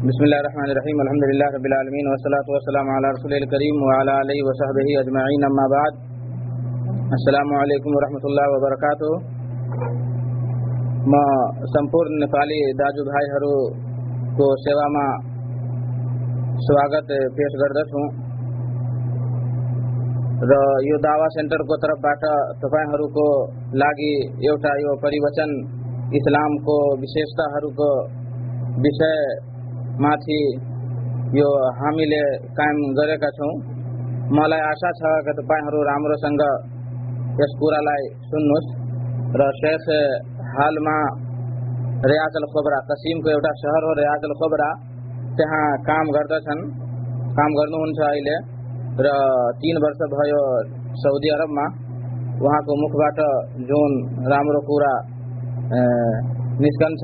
بسم اللہ الرحمن الرحیم الحمد للہ رب العالمین وسلاۃ وسلم علیہ رسول الکریم وعلى علیہ وصحب اجمعین، اما بعد۔ السلام علیکم ورحمۃ اللہ وبرکاتہ۔ ما સંપૂર્ણ નેપાલી દાજુ ભાઈ હરો તો સેવામાં સ્વાગત પેશ गर्दछु र کو दावा सेन्टरको तर्फबाट तपाईँहरूको लागि اسلام کو بشیشتہ इस्लामको کو विषय विषयमाथि यो हामीले कायम गरेका छौँ। मलाई आशा छ कि तपाईँहरू राम्रोसँग यस कुरालाई सुन्नुहोस् र शेख हालमा रियाजल खोबरा कसिमको एउटा सहर हो रियाजल खोबरा त्यहाँ काम गर्दछन्। काम गर्नुहुन्छ अहिले र तिन वर्ष भयो साउदी अरबमा। उहाँको मुखबाट जुन राम्रो कुरा निस्कन्छ।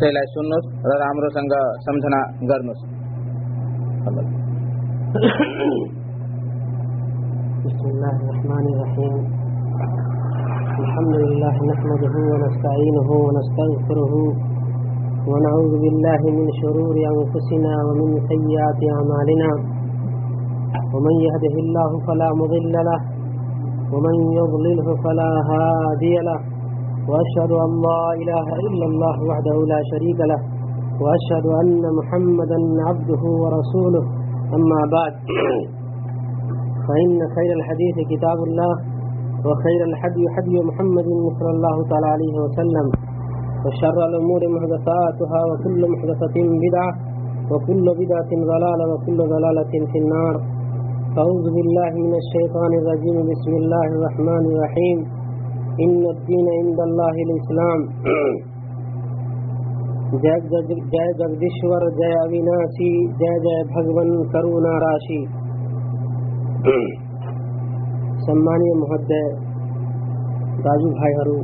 त्यसलाई सुन्नुहोस् र राम्रोसँग सम्झना गर्नुहोस् الحمد لله نحمده ونستعينه ونستغفره ونعوذ بالله من شرور أنفسنا ومن سيئات أعمالنا ومن يهده الله فلا مضل له، ومن يضلله فلا هادي له۔ وأشهد أن لا إله إلا الله وحده لا شريك له وأشهد أن محمدا عبده ورسوله. أما بعد فإن خير الحديث كتاب الله وخير الحدي حدي محمد صلى الله تعالى عليه وسلم. وشر الأمور محدثاتها وكل محدثة بدعة وكل بدعة ضلالة وكل ضلالة في النار. أعوذ بالله من الشيطان الرجيم. بسم الله الرحمن الرحيم. ان الدین عند اللہ الاسلام جائے جے جگدیشور جے اوناسی جائے جائے بھگون کرونا راشی. سمانی مہدے داجو بھائی ہرو،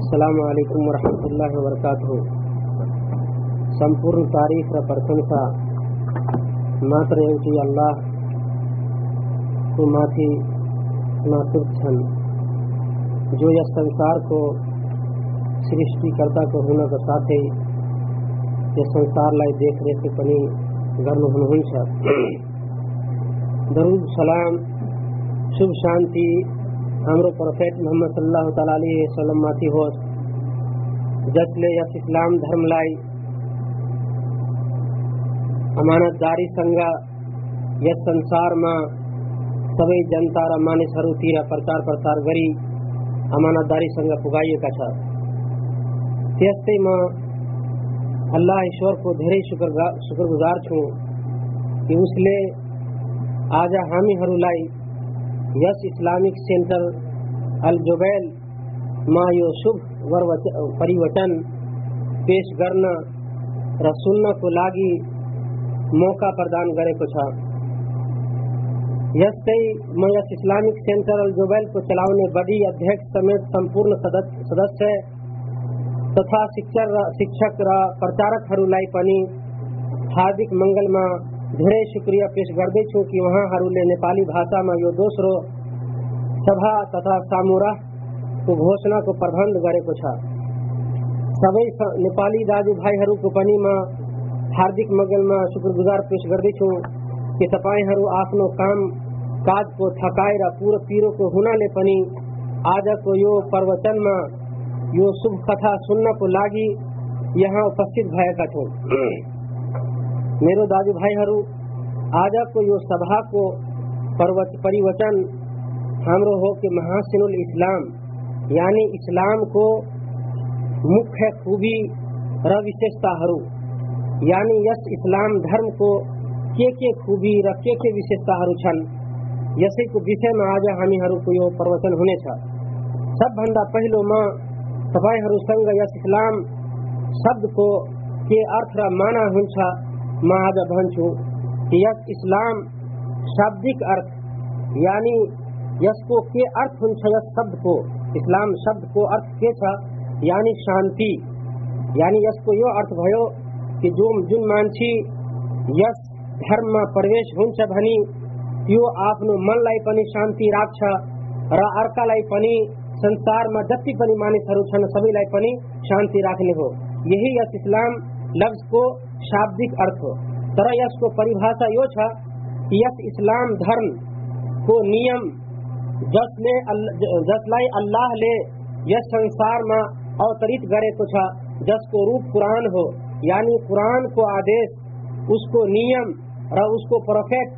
السلام علیکم ورحمۃ اللہ وبرکاتہ. سمپورن تاریخ સંપૂર્ણ તારીખ પ્રશંસા માત્ર اللہ અલ્લાહ માંથી ماتر چھن جو یہ سنسار کو سرشٹی کرتا کو ہونا کا ساتھ یہ سنسار لائی دیکھ ریخ پنی گرم ہن ہوئی سا۔ درود، سلام شب شانتی۔ ہمرو پروفیٹ محمد صلی اللہ تعالی علیہ وسلم ماتھی ہو۔ جس لے یس اسلام دھرم لائی۔ امانت داری سنگا یس سنسار ما سبھی جنتا را مانے سرو تیرا پرچار پرسار گری۔ అమానతదారీ సంగ పుగాయి కథ اللہ ایشور کو دھیرے شکر گزار چھو کہ اس لے آجا حامی ہرولائی یس اسلامک سینٹر الجبیل ما یو شبھ پریوٹن پیش کرنا رسولنا کو لاگی موقع پردان کرے کچھ سینٹرل کو چلاؤنے پرچارکار مگل میں سب ترو کو گوشنا کوجو بھائی مگل میں شکر گزار پیش کرد پور پونا آج کو یہ سن کو میرے داجوائی پریوچن یعنی اسلام کو مکبیتا یعنی اسلام در کوشیتا آج ہم سب بندہ پہلے مسلام شد کو معنی ہو آج بنچلہم شدک ارد یعنی اس کوم شد کو ارد شان جن مسیم میں यो आफ्नो मनलाई पनि शान्ति राख्छ र अर्कालाई पनि संसारमा जति पनि मानिसहरू छन् सबैलाई पनि शान्ति राख्ने हो। यही यस इस्लाम लफ्ज को शाब्दिक अर्थ हो। तरह यश को परिभाषा यो छ यस इस्लाम धर्म को नियम जसले जसलाई अल्लाह ले यस संसार में अवतरित गरेको छ जसको रूप कुरान हो। यानी कुरान को आदेश उसको नियम र उसको प्रोफेट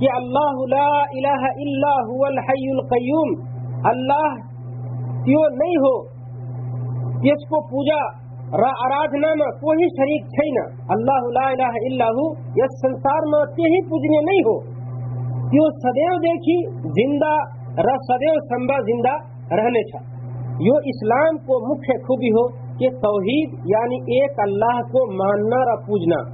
کہ اللہ لا الہ الا هو الحی القیوم، اللہ کیوں نہیں ہو، جس کو پوجا آرادھنا کوئی شریک چھئی نہ اللہ لا الہ الا ہو یس سنسار میں کے ہی پوجنے نہیں ہو۔ یو سدیو دیکھی، زندہ ر سدیو سمبا زندہ رہنے چھا۔ یہ اسلام کو مکھ خوبی ہو کہ توحید یعنی ایک اللہ کو ماننا اور پوجنا۔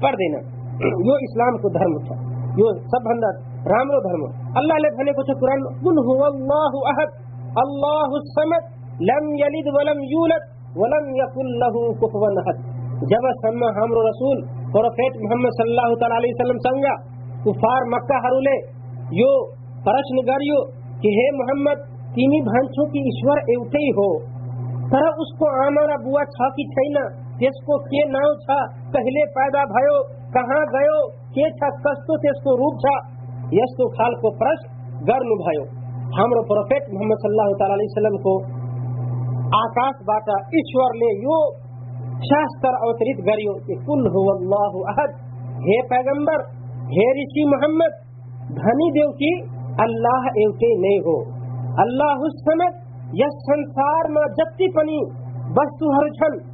پڑھ دینا۔ یہ اسلام کو دھرم تھا۔ یہ سب بندر رام رو دھرم اللہ علیہ بھنے کچھ قرآن کن ہو اللہ احد، اللہ سمت لم یلد ولم یولد، ولم یکن لہو کفوا احد۔ جب سم ہم رو رسول، پروفیٹ محمد صلی اللہ علیہ وسلم سنگا، کفار مکہ حرولے، یو پرشن گریو کہ ہے محمد، تیمی بھانچوں کی ایشور ایوٹے ہو۔ ترہ اس کو آمارا بوا چھاکی چھائینا جس کو کے ناو چھا پہلے پیدا بھائیو، کہاں گئیو، کے چھا کستو تیس کو روپ چھا یس تو خال کو پرش گرن भयो ہمرو پروفیٹ محمد صلی اللہ علیہ وسلم کو آکاس باتا ایشور لے یو، شاستر اوترت گریو کہ کل ہو اللہ احد۔ ہے پیغمبر ہے رشی محمد، دھنی دیو کی اللہ ایوکے نہیں ہو۔ اللہ سمت یس سنسار ما جتی پنی، بس تو ہر چھن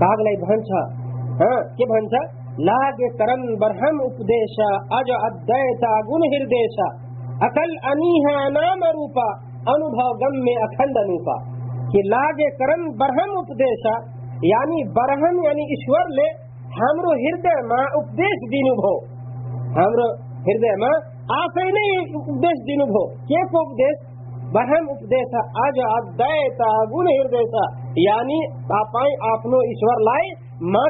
કાગલાઈ ભણછા હા કે ભણછા લાગે કરમ બરહમ ઉપદેશા અજ અદ્વૈતા ગુણ હિર્દેશા અકલ અનીહા નામ રૂપા અનુભવ ગમ મે અખંડ અનુપા કે લાગે કરમ બરહમ ઉપદેશા یعنی برہم یعنی ایشور لے ہمرو ہردے ما اپدیش دینو بھو ہمرو ہردے ما آفے نہیں اپدیش دینو بھو کیف اپدیش برہم اپدیشا آج آدائتا گن ہردیشا یعنی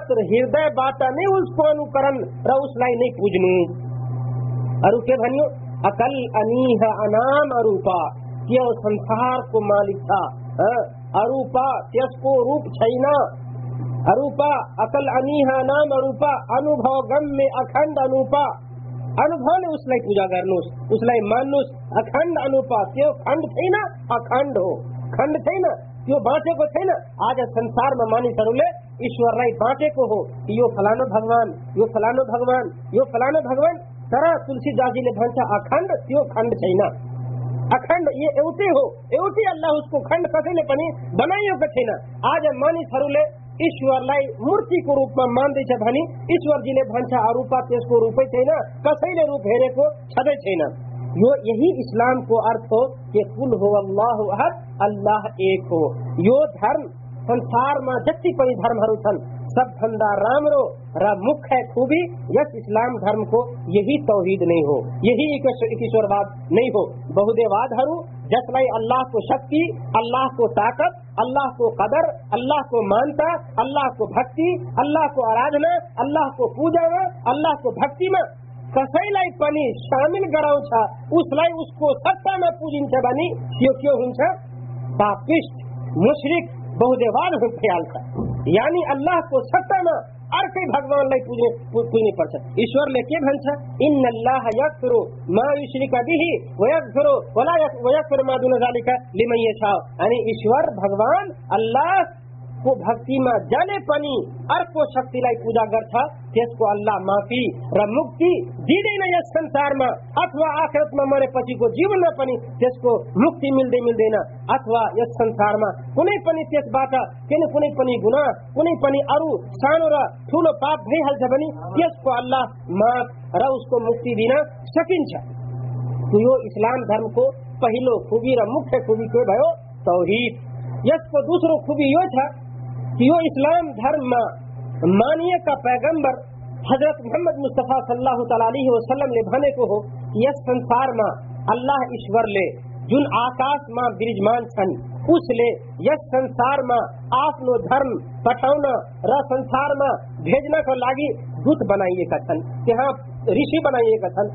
تر ہردا نہیں اس لائن نہیں پوجنی اکل کو مالک تھا۔ اروپا روپ چینا اکل انہیں اس لیے پوجا کرنا اس لیے مانوس اخن اخن त्यो बाँचेको छैन। आज संसारमा मानिसहरूले ईश्वरलाई बाँचेको हो। कि यो फलानो भगवान यो फलानो भगवान यो फलानो भगवान। तर तुलसीदासजीले भन्छ अखण्ड त्यो खण्ड छैन। अखण्ड ये एउटै हो। एउटै अल्लाह उसको खण्ड कसैले पनि बनाइएको छैन। आज मानिसहरूले ईश्वरलाई मूर्तिको रूपमा मान्दैछ भने ईश्वरजीले भन्छ अरूपा त्यसको रूपै छैन। कसैले रूप हेरेको छँदै छैन। یو یہی اسلام کو ارتھ ہو کہ کل ہو اللہ احد، اللہ ایک ہو۔ یو دھرم، سنسار માં જતી પણ ધર્મ હરું થન સબ ધંધા રામ રો રા મુખ હૈ ખૂબી યસ ઇસ્લામ یہی કો نہیں ہو۔ નહીં હો واد نہیں ہو۔ بہدے واد ہر جس لائی اللہ کو شکتی اللہ کو طاقت، اللہ کو قدر، اللہ کو مانتا، اللہ کو بھکتی، اللہ کو آرادنا، اللہ کو پوجا اللہ کو بھکتی میں कसैलाई पनि सामेल गराउँछ उसलाई उसको सत्तामा पुजिन्छ भने यो के हुन्छ? पापिस्ट मुश्रिक बहुदेवाद भइहाल्छ यानी अल्लाहको सत्तामा अर्कै भगवानलाई पुज्ने पर्छ। ईश्वरले के भन्छ? इन अल्लाह यक्फुरु मा युश्रिक बिहि वयक्फुरु वला वयक्फुरु मा दुन जालिका लिमन यशा अनि ईश्वर भगवान अल्लाह को भक्तिमा जसले पनि अर्को शक्तिलाई पूजा गर्छ त्यसको अल्लाह माफी र मुक्ति दिँदैन यस संसारमा अथवा आखिरतमा मरेपछिको जीवनमा पनि त्यसको मुक्ति मिल्दै मिल्दैन अथवा यस संसारमा कुनै पनि त्यसबाट किन कुनै पनि गुना कुनै पनि अरू सानो र ठुलो पाप भइहाल्छ भने त्यसको अल्लाह माफ र उसको मुक्ति दिन सकिन्छ। यो इस्लाम धर्मको पहिलो खुबी र मुख्य खुबी के भयो तौहिद। यसको दोस्रो खुबी यो छ کہ یوں اسلام دھرم مانیے کا پیغمبر حضرت محمد مصطفیٰ صلی اللہ تعالی علیہ وسلم لبھانے کو ہو یس سنسار ماں اللہ ایشور لے، جن آکاش ماں برجمان چھن، اس لے یس سنسار ماں آپ نو دھرم پٹاؤنا ر سنسار ماں بھیجنا کو لاگی دت بنائیے کا چھن، کہ ہاں رشی بنائیے کا छन्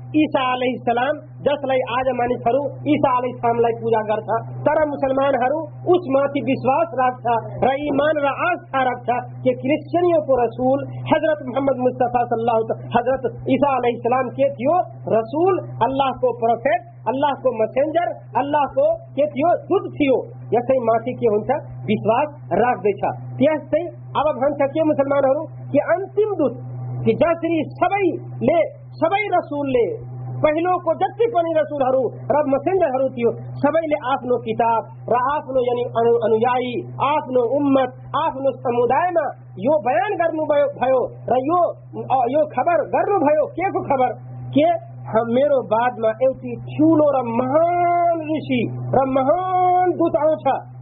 عیسا علیہ السلام جس لائی آج امانت ہرو عیسا علیہ السلام لائی پوجا کرتا تر مسلمان ہرو، اس ماتی وشواس رکھتا را ایمان را آستھا رکھتا کہ کرسچنیوں کو رسول حضرت محمد مصطفیٰ صلی اللہ علیہ وسلم، حضرت عیسا علیہ السلام کے تھیو، رسول اللہ کو پروفیٹ، اللہ کو مسنجر اللہ کو کے تھیو، خود تھیو۔ यसै माथि के हुन्छ विश्वास राख्दैछ त्यस्तै अब भन्छ के मुसलमानहरू कि انتم दूत کہ جسری سبئی لے، سبئی رسول لے، پہلو کو جتی پنی رسول ہرو، رب مسند ہرو تیو۔ سبئی لے آپ نو کتاب، را نو یعنی انیائی نو امت، آپ نو آفنو سمودائما یو بیان گرنو بھیو را یو یو خبر گرنو بھیو کے کو خبر؟ کہ ہم ہمیرو بعد ما ایوتی چولو را مہان رشی را مہان دوت آنچھا۔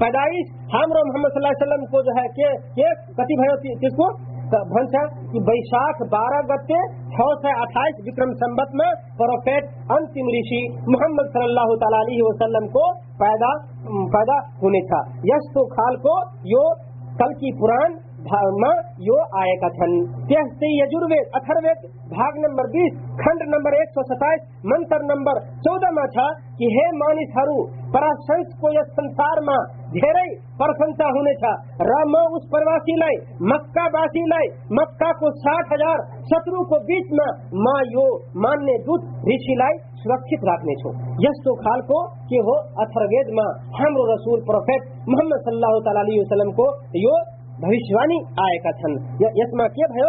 پیدائش ہم اور محمد صلی اللہ علیہ وسلم کو جو ہے کہ کتی بھائی کس کو؟ بھنسا کہ بیشاکھ بارہ گتے چھ سو اٹھائیس وکرم سمبت میں پروفیٹ انتم رشی محمد صلی اللہ تعالی علیہ وسلم کو پیدا پیدا ہونے تھا۔ یش تو خال کو یو کل کی پران یو آئے کتھن تہتے یجوروید اتھروید بھاگ نمبر بیس، کھنڈ نمبر ایک سو ستائیس، منتر نمبر چودہ میں تھا کہ ہے مانس ہر پراشنس کو یہ سنسار میں धेरै प्रशंसा हुनेछ। र म उस प्रवासीलाई मक्कावासीलाई मक्काको साठ हजार शत्रुको बीचमा म यो मान्ने दूत ऋषिलाई सुरक्षित राख्नेछु। यस्तो खालको के हो अथर्वेदमा हाम्रो रसुल प्रोफेट मोहम्मद सल्लाह ताला यो भविष्यवाणी आएका छन्। यसमा के भयो?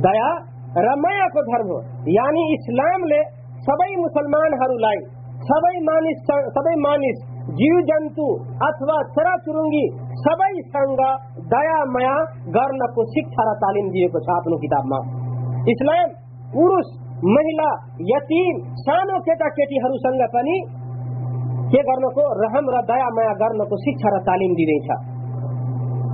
दया र मायाको धर्म हो यानी इस्लामले सबै मुसलमानहरूलाई सबै मानिस सबै मानिस जीव जन्तु अथवा चराचुरुङ्गी सबैसँग दया माया गर्नको शिक्षा र तालिम दिएको छ आफ्नो किताबमा। इस्लाम पुरुष महिला यतिम सानो केटाकेटीहरूसँग पनि के गर्नको? रहम र दया माया गर्नको शिक्षा र तालिम दिँदैछ।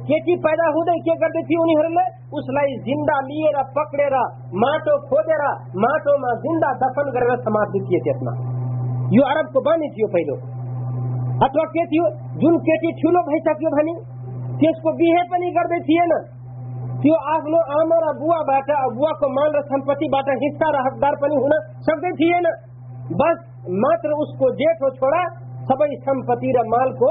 کیچی جی پیدا ہو دے، کیا کر تھی انہیں ہرلے اس لائی زندہ لیے رہا پکڑے را ماٹو کھودے را ماٹو ماں زندہ دفن کر سماج دیتی ہے اتنا۔ یو عرب کو بانی تھی پہلو اتوا کیتی جن کیتی چھولو بھائی سکیو بھانی کیس کو بیہے پنی کر دیتی ہے نا۔ त्यो आफ्नो आमा र बुवाबाट बुवाको मान र सम्पत्तिबाट हिस्सा र हकदार نا۔ بس ماتر اس کو मात्र ہو چھوڑا छोरा سمپتی رہا مال کو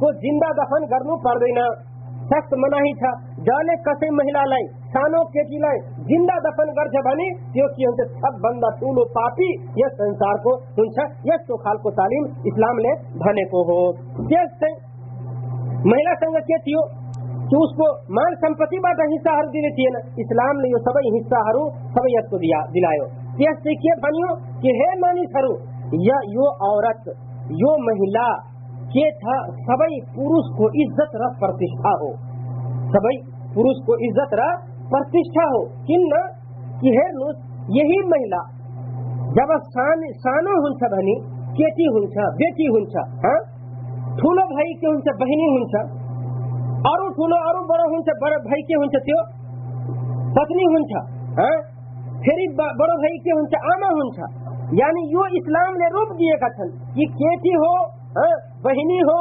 को जिन्दा दफन गर्नु पर्दैन। सख्त मनाही छ। जसले कसै महिलालाई सानो केटीलाई जिन्दा दफन गर्छ भने त्यो के हुन्छ? सबभन्दा ठुलो पापी यस संसारको हुन्छ। यस्तो खालको तालिम इस्लामले भनेको हो। त्यस्तै महिलासँग के थियो? उसको माल सम्पत्तिबाट हिस्साहरू दिने थिएन। इस्लामले यो सबै हिस्साहरू सबै यसको दिलायो। त्यस्तै के भन्यो? कि हे मानिसहरू यो औरत यो महिला یہ تھا سبھی پورش کو عزت ر پرتیشا ہو۔ سبھی پورش کو عزت ر پرتیشا ہو۔ کن کہ ہے یہی مہیلا جب سانو ہوں بہنی، کیٹی ہوں بیٹی ہوں ہاں؟ ٹھول بھائی کے ہوں بہنی ہوں ارو ٹھول ارو بڑا ہوں بڑا بھائی کے ہوں تو پتنی ہوں ہاں؟ फेरि بھائی کے ہوں آما ہوں یعنی यानि اسلام نے روپ دیا کہ کیٹی ہو ہاں؟ بہنی ہو،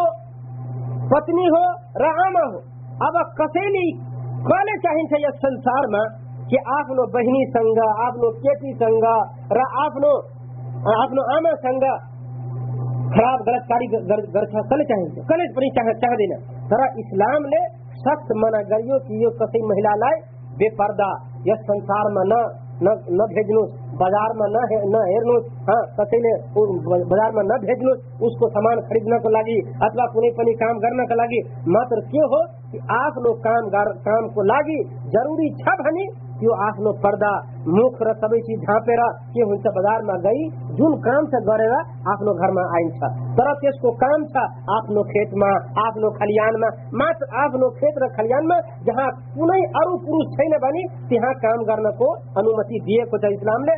پتنی ہو، رعامہ ہو۔ اب کسیلی کالے چاہیے یہ سنسار میں کہ آپ نو بہنی سنگا، آپ نو کیٹی سنگا آپ نو آپ نو آما سنگا۔ خراب غلط کاری گرچا کل چاہیے کلے پر چاہ دینا۔ ذرا اسلام نے سخت منع کریو کہ یہ کسی مہیلا لائے، بے پردہ، یہ سنسار میں نہ نہ بھیجنوس बजारमा न न हेर्नुहोस् कसैले बजारमा न भेज्नुहोस् उसको सामान खरिद्नको लागि अथवा कुनै पनि काम गर्नका लागि। मात्र के हो कि आफ्नो काम कामको लागि जरुरी छ भने त्यो आफ्नो पर्दा मुख र सबै चिज झाँपेर के हुन्छ बजारमा गई जुन काम छ गरेर आफ्नो घरमा आइन्छ तर त्यसको काम छ आफ्नो खेतमा आफ्नो खलियानमा मात्र आफ्नो खेत र खलियानमा जहाँ कुनै अरू पुरुष छैन भने त्यहाँ काम गर्नको अनुमति दिएको छ इस्लामले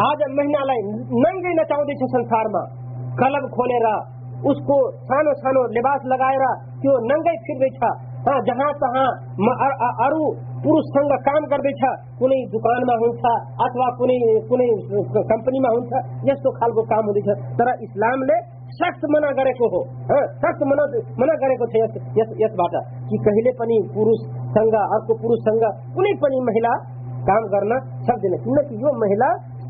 आज महिलालाई नङ्गै नचाउँदैछ संसारमा क्लब खोलेर उसको सानो सानो लिबास लगाएर त्यो नङ्गै फिर्दैछ जहाँ तहाँ अरू पुरुषसँग काम गर्दैछ कुनै दुकानमा हुन्छ अथवा कुनै कुनै कम्पनीमा हुन्छ यस्तो खालको काम हुँदैछ तर इस्लामले सख्त मना गरेको हो। सख्त मना मना गरेको छ यस- यसबाट कि कहिले पनि पुरुषसँग अर्को पुरुषसँग कुनै पनि महिला काम गर्न सक्दैन। किनकि यो महिला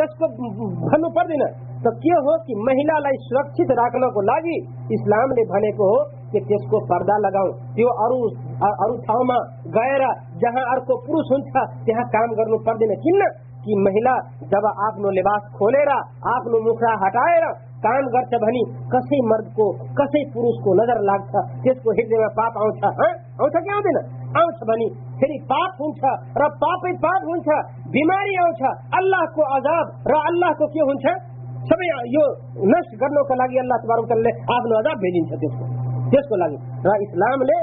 यसको भन्नु पर्दैन त के हो कि महिलालाई सुरक्षित राख्नको लागि इस्लामले भनेको हो कि त्यसको पर्दा लगाऊ। त्यो अरू अरू ठाउँमा गएर जहाँ अर्को पुरुष हुन्छ त्यहाँ काम गर्नु पर्दैन। किन? कि महिला जब आफ्नो लिबास खोलेर आफ्नो मुखरा हटाएर काम गर्छ भने कसै मर्दको कसै पुरुषको नजर लाग्छ त्यसको हृदयमा पाप आउँछ? आउँछ कि आउँदैन? आउँछ भने फेरि पाप हुन्छ र पापै पाप हुन्छ। बिमारी आउँछ अल्लाहको अजाब र अल्लाहको के हुन्छ सबै यो नष्ट गर्नको लागि अल्लाह तबारकले आफ्नो अजाब भेजिन्छ त्यसको त्यसको लागि। र इस्लामले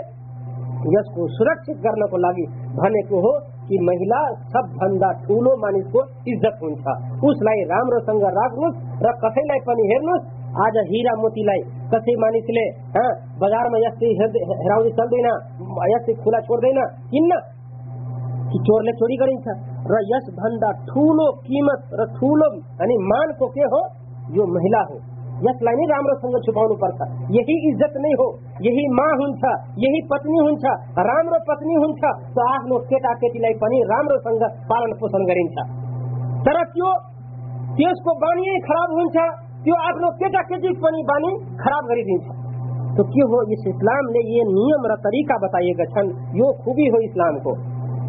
यसको सुरक्षित गर्नको लागि। भनेको हो कि महिला सबभन्दा ठुलो मानिसको इज्जत हुन्छ उसलाई राम्रोसँग राख्नुहोस् र कसैलाई पनि हेर्नुहोस् आज हिरा मोतीलाई कसै मानिसले बजारमा यस्तै हेराउँदै चल्दैन यस्तै खुला छोड्दैन किन्न چور چیمت مہیلا ہو چھپی نہیں ہو یہ پتنی سنگ پالن پوشن تراب ہوٹی خراب کرم لمیک بتا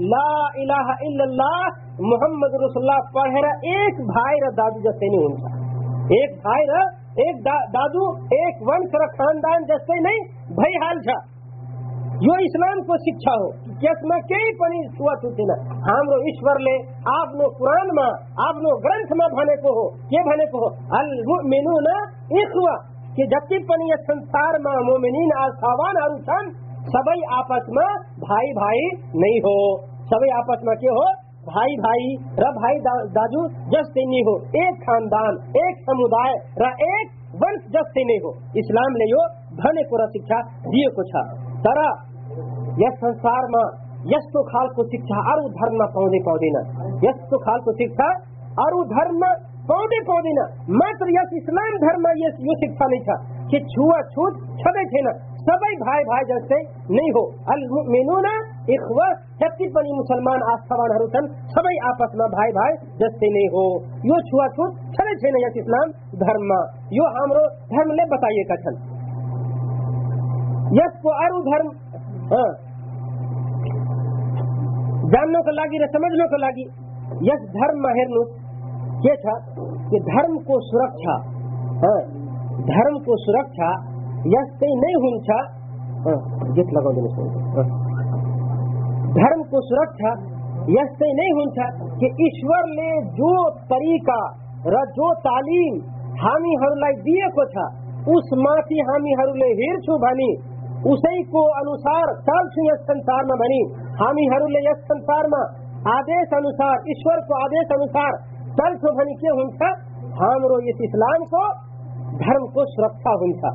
لا الہ الا اللہ، محمد رسول اللہ پڑھے ایک بھائی را دادو جیسے نہیں ہوں ایک بھائی را، ایک دادو، ایک ونش را خاندان جیسے نہیں، بھائی حال جھا यो इस्लामको शिक्षा हो त्यसमा केही पनि छुवाछुत छैन हाम्रो ईश्वरले आफ्नो कुरानमा आफ्नो ग्रन्थमा भनेको हो के भनेको हो अल मुमिनुना इखवा कि जति पनि यस संसारमा मोमिनिन आशावानहरू छन् سبھی آپس میں بھائی بھائی نہیں ہو۔ سبھی آپس میں کیا ہو؟ بھائی بھائی را بھائی داجو جس سے نہیں ہو۔ ایک خاندان، ایک سمدائے را ایک ونش جس سے نہیں ہو۔ اسلام نے یہ بھنے کو شکشا دیے کو چھا ترا यस संसारमा यस्तो खालको تو خال کو पाउँदै ارو دھرم खालको शिक्षा अरू धर्म पाउँदै पाउँदैन اسلام دھرم इस्लाम یہ यस نہیں تھا کہ छ कि छुवाछुत تھے نا۔ سبھی بھائی بھائی جیسے نہیں ہو۔ المؤمنون اخوہ چھتی بنی مسلمان آستھوان ہروتن سبھی آپس میں بھائی بھائی جیسے نہیں ہو۔ یو چھوا چھوت چھڑے چھے نہیں اسلام دھرم یو ہمرو دھرم لے بتائیے کچھن یس کو ارو دھرم ہاں۔ جاننے کو لگی رہے سمجھنے کو لگی یس دھرم مہر نو، یہ تھا کہ دھرم کو سرکشا ہاں۔ دھرم کو سرکشا यस्तै नहीं हुन्छ गीत लगाउँदैन हाँ। धर्म को सुरक्षा यस्तै नै हुन्छ कि ईश्वरले जो तरिका र जो तालिम हामीहरूलाई दिएको छ उसमाथि हामीहरूले हिँड्छौँ भनी उसैको अनुसार चल्छौँ यस संसारमा भनी हामीहरूले यस संसारमा आदेश अनुसार ईश्वरको आदेश अनुसार चल्छौँ भनी के हुन्छ हाम्रो यस इस्लामको धर्मको सुरक्षा हुन्छ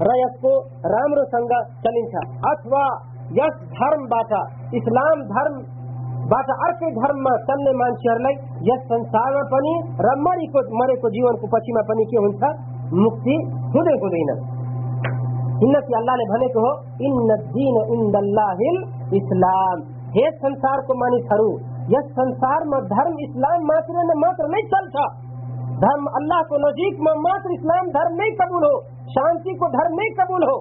مر کو جیون میلہمسار کو منیسار دم اسلام چل سک دھرم اللہ کو نزدیک میں ماتر اسلام دھرم نہیں قبول ہو، شانتی کو دھرم نہیں قبول ہو۔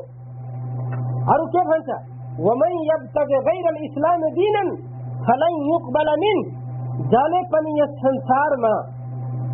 اور کے بھنسا ومن يبتغ غیر الاسلام دینا فلن يقبل من جانے پنی اس سنسار میں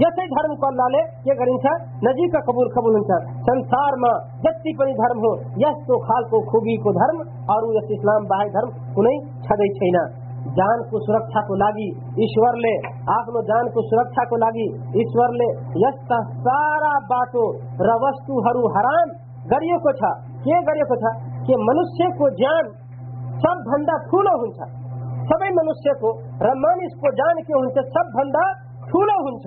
यसै धर्मको अल्लाहले के गरिन्छ? नजिक कबुल कबुल हुन्छ। संसारमा जति पनि धर्म हो यस्तो खालको खुबीको धर्म अरू यस इस्लाम बाहेक धर्म कुनै छँदै छैन। जानको सुरक्षाको लागि ईश्वरले आफ्नो जानको सुरक्षाको लागि ईश्वरले यस्ता सारा बाटो र वस्तुहरू हराम गरिएको छ। के गरिएको छ? कि मनुष्यको ज्यान सबभन्दा ठुलो हुन्छ। सबै मनुष्यको र मानिसको ज्यान के हुन्छ? सबभन्दा ठुलो हुन्छ।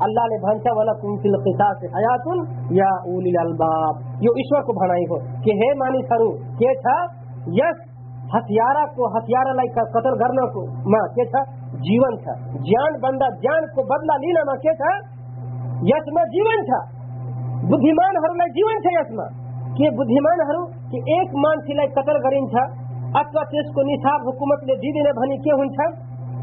اللہ نے بھنسا والا تم فی القصاص حیات یا اولی الالباب یہ ایشور کو بھنائی ہو۔ کہ ہے مانی سرو کیا تھا؟ یس ہتھیارا کو ہتھیارا لائی کا قتل کرنا کو۔ ماں کیا تھا؟ جیون تھا۔ جان بندہ، جان کو بدلا لینا ماں کیا تھا؟ یس میں جیون تھا۔ بدھیمان ہر لائی جیون تھا یس ماں۔ کہ بدھیمان ہر کہ ایک مان سی لائی قتل کرین تھا۔ اتوا تیس کو نصاب حکومت نے دیدی نے بھنی کیا ہن تھا۔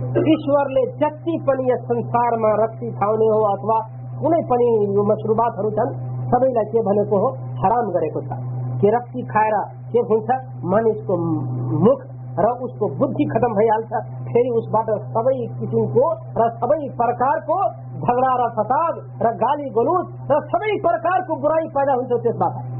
ईश्वरले जति पनि यस संसारमा रक्सी खाउने हो अथवा कुनै पनि यो मसरुबातहरू छन् सबैलाई के भनेको हो हराम गरेको छ। कि रक्सी खाएर के हुन्छ मानिसको मुख र उसको बुद्धि खत्म भइहाल्छ फेरि उसबाट सबै किसिमको र सबै प्रकारको झगडा र फसाद र गाली गलुज र सबै प्रकारको बुराई पैदा हुन्छ त्यसबाट।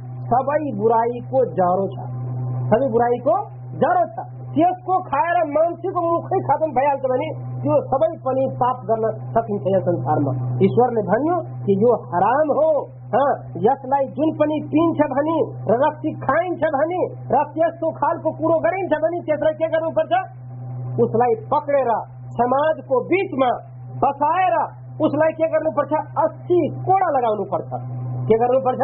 सबै बुराईको जरो छ। सबै बुराईको जरो छ। त्यसको खाएर मान्छेको मुखै खतम भइहाल्छ भने त्यो सबै पनि पाप गर्न सकिन्छ यस संसारमा। ईश्वरले भन्यो कि यो हराम हो। यसलाई जुन पनि पिन्छ भने र रक्सी खाइन्छ भने र त्यस्तो खालको कुरो गरिन्छ भने त्यसलाई के गर्नुपर्छ? उसलाई पक्रेर समाजको बिचमा बसाएर उसलाई के गर्नुपर्छ? अस्सी कोडा लगाउनु पर्छ के गर्नुपर्छ?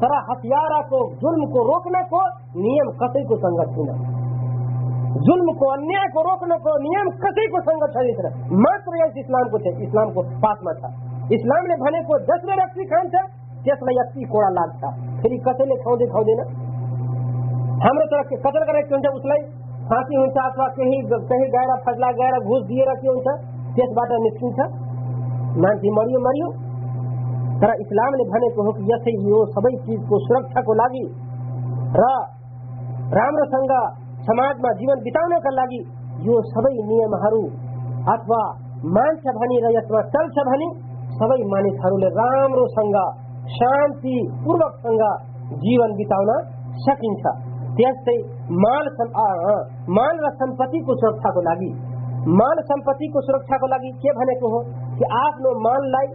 سرا ہتھیارہ کو، ظلم کو روکنے کو نیم کسی کو سنگت چھینا ظلم کو انیا کو روکنے کو نیم کسی کو سنگت چھا ماتر یس اسلام کو تھے، اسلام کو پاس میں تھا۔ اسلام نے بھنے کو دس میں رکھتی خان تھا جس میں یکتی کوڑا لاگ تھا۔ پھر کتے نے کھو دے، کھو دینا ہم ہمرے طرف کے قتل کرے کیوں جب اس اسلائی پھانسی ہوں تھا اتوا کہیں کہیں گائے پھجلا گائے گھوس دیے رکھے تھا جس باٹا نسکی تھا مان جی مریو مریو۔ तर इस्लामले भनेको हो कि यसै यो सबै चिजको सुरक्षाको लागि र राम्रोसँग समाजमा जीवन बिताउनका लागि यो सबै नियमहरू अथवा मान्छ भने र यसमा चल्छ भने सबै मानिसहरूले राम्रोसँग शान्तिपूर्वकसँग जीवन बिताउन सकिन्छ त्यस्तै माल माल र सम्पत्तिको सुरक्षाको लागि माल सम्पत्तिको सुरक्षाको लागि के भनेको हो कि आफ्नो माललाई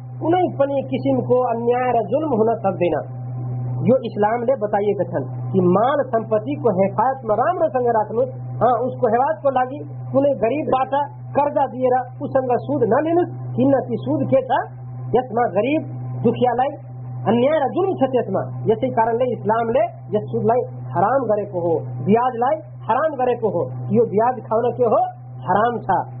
کنئی پنی قسم کو انیائے را ظلم ہونا سب دینا۔ یو اسلام لے بتائیے کتن کہ مال سمپتی کو حفاظت مرام را رسنگ راکھنو ہاں اس کو حفاظت کو لگی کنئی غریب باتا، قرضہ دیئے را اس سنگا سود نہ لینا کنا تی سود کے تھا، یس ما غریب، دکھیا لائی انیائے را ظلم چھتے اس ماں۔ یسی کارن لے اسلام لے، یس سود لائی، حرام گرے کو ہو، بیاج لائی، حرام گرے کو ہو۔ یو بیاج کھاؤنا کے ہو؟ حرام تھا۔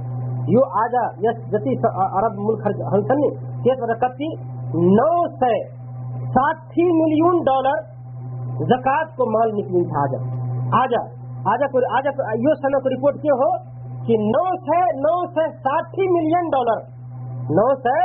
یو آجا یس جتی عرب ملک ہنسن کیس رکتی نو سے ساٹھی ملیون ڈالر زکات کو مال نکلی تھا آجا۔ آجا آجا کو آجا کو یو سنہ کو رپورٹ کیا ہو کہ نو سے نو سے ساٹھی ملین ڈالر، نو سے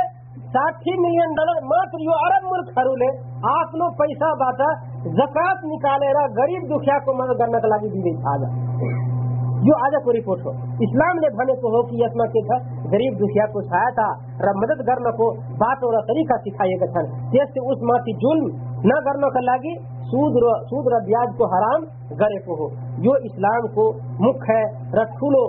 ساٹھی ملین ڈالر ماتر یو عرب ملک ہرولے آپ لو پیسہ باتا، زکات نکالے رہا غریب دکھیا کو مدد کرنے کا لگی دی گئی آجا۔ جو آج کو رپورٹ ہو اسلام نے بھانے کو ہو کہ یسما کے گھر، غریب دکھیا کو سایہ تھا اور مدد کرنا کو بات اور طریقہ سکھائے گا گھن جیسے اس ماں کی جلم نہ کرنا کا لگی، سود رو، سود را بیاج کو حرام گرے کو ہو۔ جو اسلام کو مکھ ہے رکھولو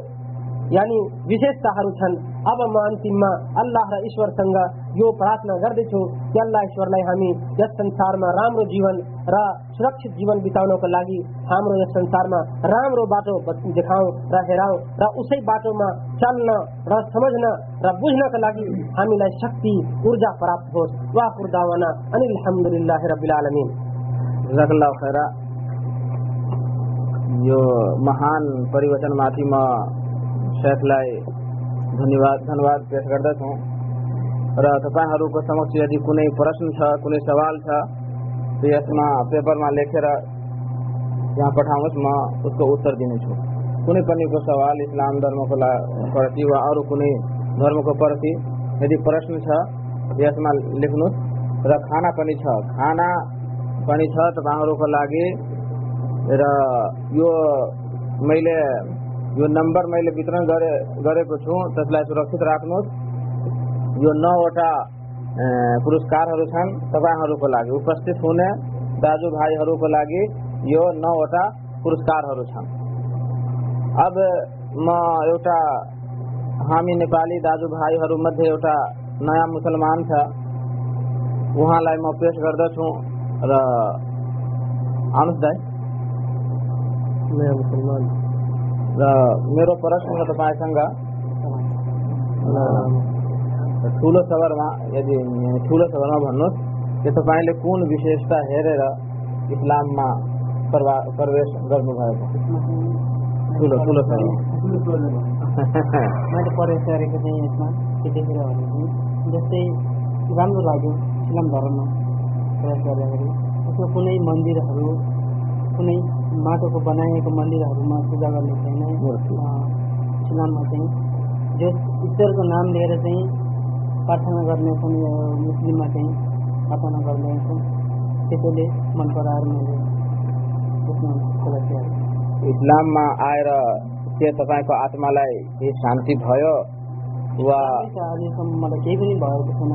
یعنی وشیشتا ہر چھن اب مانتی ماں، اللہ را ایشور سنگا यो प्रार्थना गर्दछु कि अल्लाह ईश्वरलाई हामी यस संसारमा राम्रो जीवन र सुरक्षित जीवन बिताउनको लागि हाम्रो यस संसारमा राम्रो बाटो देखाउँ र हेराउँ र उसै बाटोमा चल्न र समझ्न र बुझ्नका लागि हामीलाई शक्ति ऊर्जा प्राप्त होस्। वाकुर दावाना अनिल अलहमदुलिल्लाह रब्बिल आलमीन। खैरा। यो महान परिवर्तनमाथि म शेखलाई धन्यवाद धन्यवाद पेश गर्दछु। र तपाईँहरूको समक्ष यदि कुनै प्रश्न छ कुनै सवाल छ यसमा पेपरमा लेखेर यहाँ पठाउनुहोस् म उसको उत्तर दिनेछु कुनै पनिको सवाल इस्लाम धर्मको प्रति वा अरू कुनै धर्मको प्रति यदि प्रश्न छ यसमा लेख्नुहोस् र खाना पनि छ खाना पनि छ तपाईँहरूको लागि र यो मैले यो नम्बर मैले वितरण गरे गरेको छु त्यसलाई सुरक्षित राख्नुहोस् यो नौवटा पुरस्कारहरू छन् तपाईँहरूको लागि। उपस्थित हुने दाजुभाइहरूको लागि यो नौवटा पुरस्कारहरू छन्। अब म एउटा हामी नेपाली दाजुभाइहरू मध्ये एउटा नयाँ मुसलमान छ। उहाँलाई म पेश गर्दछु र आउनुहोस् नयाँ मुसलमान। र मेरो प्रश्न छ तपाईँसँग ठुलो सवालमा यदि ठुलो सवालमा भन्नुहोस् कि तपाईँले कुन विशेषता हेरेर इस्लाममा प्रवा- प्रवेश गर्नुभएको ठुलो ठुलो सवाल मैले प्रवेश गरेको चाहिँ यसमा त्यतिखेर भने चाहिँ जस्तै राम्रो लाग्यो इस्लाम धर्ममा प्रवेश गर्दाखेरि यसमा कुनै मन्दिरहरू कुनै माटोको बनाइएको मन्दिरहरूमा पूजा गर्ने छैन इस्लाममा चाहिँ जो ईश्वरको नाम लिएर चाहिँ प्रार्थना गर्ने यो मुस्लिममा चाहिँ प्रार्थना गर्ने छन् त्यसैले मन पराएर मैले इस्लाममा आएर के तपाईँको आत्मालाई केही शान्ति भयो वा अहिलेसम्म मलाई केही पनि भएको छैन।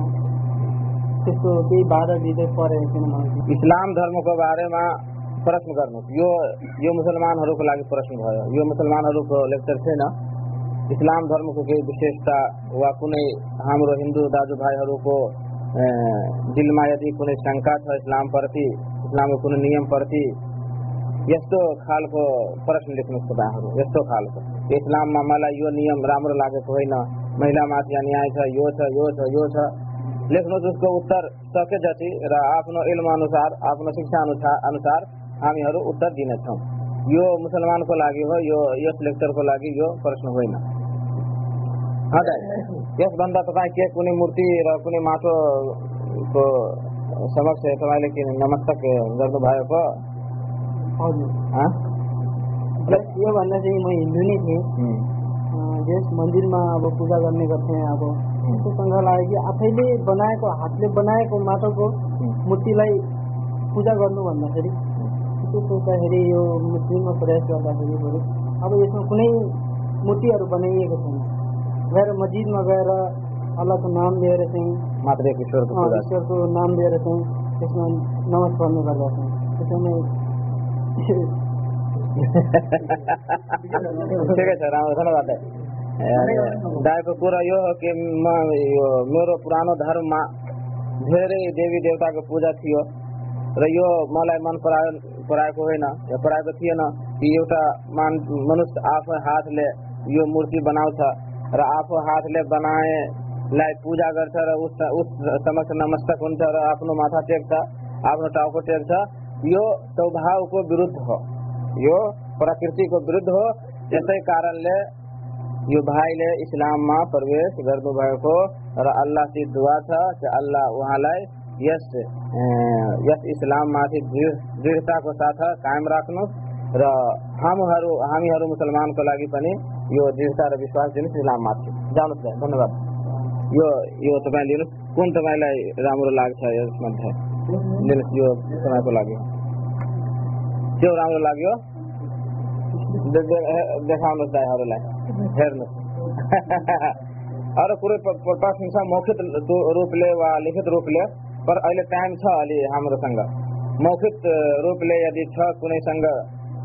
त्यस्तो केही बाधा दिँदै परेको छैन। इस्लाम धर्मको बारेमा प्रश्न गर्नुहोस्। यो यो मुसलमानहरूको लागि प्रश्न भयो। यो मुसलमानहरूको लेक्चर छैन। اسلام درم کوشیشتا وا کون ہم کو دل میں یعنی کون شنکا تھا اسلام پرتی اسلام کے یس خال کو پرشن لکھنؤ یہ اسلام میں مطلب نیم راگنا مہیلا میری اے یہ لکھنؤ اس کو اتر سکے جتی اور آپ شکشا انسار ہم اتر دینے یہ مسلمان کو لگی ہوگی یہ پرشن ہو हजुर यसभन्दा तपाईँ के कुनै मूर्ति र कुनै माटोको समक्ष तपाईँले के नमस्तक हाँ? प्लस योभन्दा चाहिँ म हिन्दू नै थिएँ यस मन्दिरमा अब पूजा गर्ने गर्थेँ अब त्यस्तोसँग लाग्यो कि आफैले बनाएको हातले बनाएको माटोको मूर्तिलाई पूजा गर्नु भन्दाखेरि त्यो सोच्दाखेरि यो मुस्लिममा प्रयास गर्दाखेरि अब यसमा कुनै मूर्तिहरू बनाइएको छैन गएर मस्जिदमा गएर अल्लाहको नाम लिएर चाहिँ मात्र ईश्वरको ईश्वरको नाम लिएर चाहिँ त्यसमा नमाज पढ्ने गर्दछौँ त्यसैले ठिकै छ राम्रो धन्यवाद दाइको कुरा यो हो। कि म यो मेरो पुरानो धर्ममा धेरै देवी देवताको पूजा थियो। र यो मलाई मन परायो पराएको होइन या पराएको थिएन कि एउटा मान मनुष्य आफै हातले यो मूर्ति बनाउँछ। र आफू हातले बनाए लाई पूजा गर्छ र उस उस समक्ष नमस्तक हुन्छ र आफ्नो माथा टेक्छ आफ्नो टाउको टेक्छ यो स्वभावको विरुद्ध हो। यो प्रकृतिको विरुद्ध हो। यसै कारणले यो भाइले इस्लाममा प्रवेश गर्नुभएको र अल्लाहसित दुआ छ कि अल्लाह उहाँलाई यस यस इस्लाममाथि दृढ दृढताको साथ कायम राख्नुहोस् र हामीहरू हामीहरू मुसलमानको लागि पनि यो दृढता र विश्वास दिनुहोस् इस्लाममाथि जानुहोस् भाइ धन्यवाद यो यो तपाईँ लिनुहोस् कुन तपाईँलाई राम्रो लाग्छ यसमध्ये लिनुहोस् यो तपाईँको लागि त्यो राम्रो लाग्यो देखाउनुहोस् दाईहरूलाई हेर्नुहोस् अरू कुरो प्रश्न मौखिक दु- रूपले वा लिखित रूपले पर अहिले टाइम छ अलि हाम्रोसँग मौखिक रूपले यदि छ कुनैसँग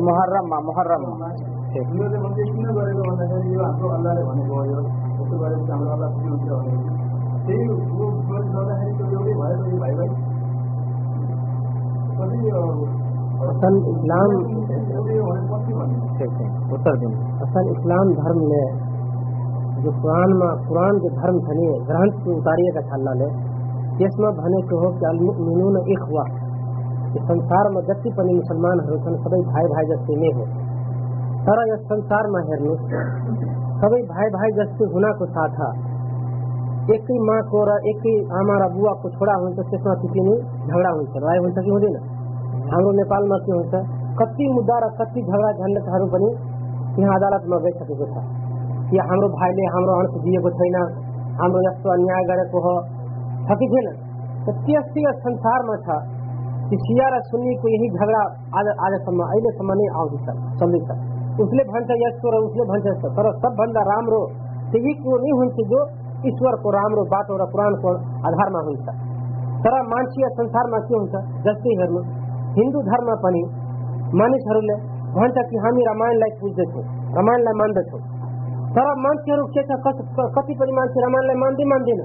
محرم محرم۔ اصل اسلام اتر دیں۔ اصل اسلام دھرم نے جو قرآن قرآن کے دھرم تھے گرہن اتاری کا اللہ لے۔ ایکسار میں جتی سب جس ترسار میں سب جس کو ایکس میں جگڑا کتی متنی ارد دی छ कि छैन संसारमा छ कि सिया र सुन्नीको यही झगडा आज आजसम्म अहिलेसम्म नै आउँदैछ चल्दैछ उसले भन्छ यस्तो र उसले भन्छ यस्तो तर सबभन्दा राम्रो त्यही कुरो नै हुन्छ जो ईश्वरको राम्रो बाटो र पुराणको आधारमा हुन्छ तर मान्छे संसारमा के हुन्छ जस्तै हेर्नु हिन्दू धर्म पनि मानिसहरूले भन्छ कि हामी रामायणलाई पुज्दछौँ रामायणलाई मान्दछौँ तर मान्छेहरू के छ कति पनि मान्छे रामायणलाई मान्दै मान्दैन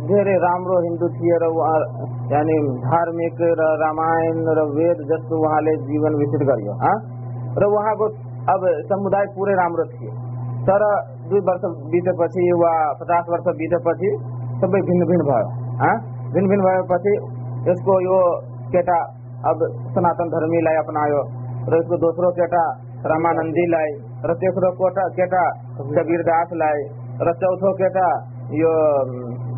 ہندو تھے یعنی دارمکہ رید جس وہاں جیوت کری رب سمد پورے رام تھے تر درش بچ پچاس ور بچ سب بھی ہاں؟ اس کو یہ سناتر اپنا دسرو کیٹا رانندی تیسرا گیری داس لائے چوتھو کیٹا یہ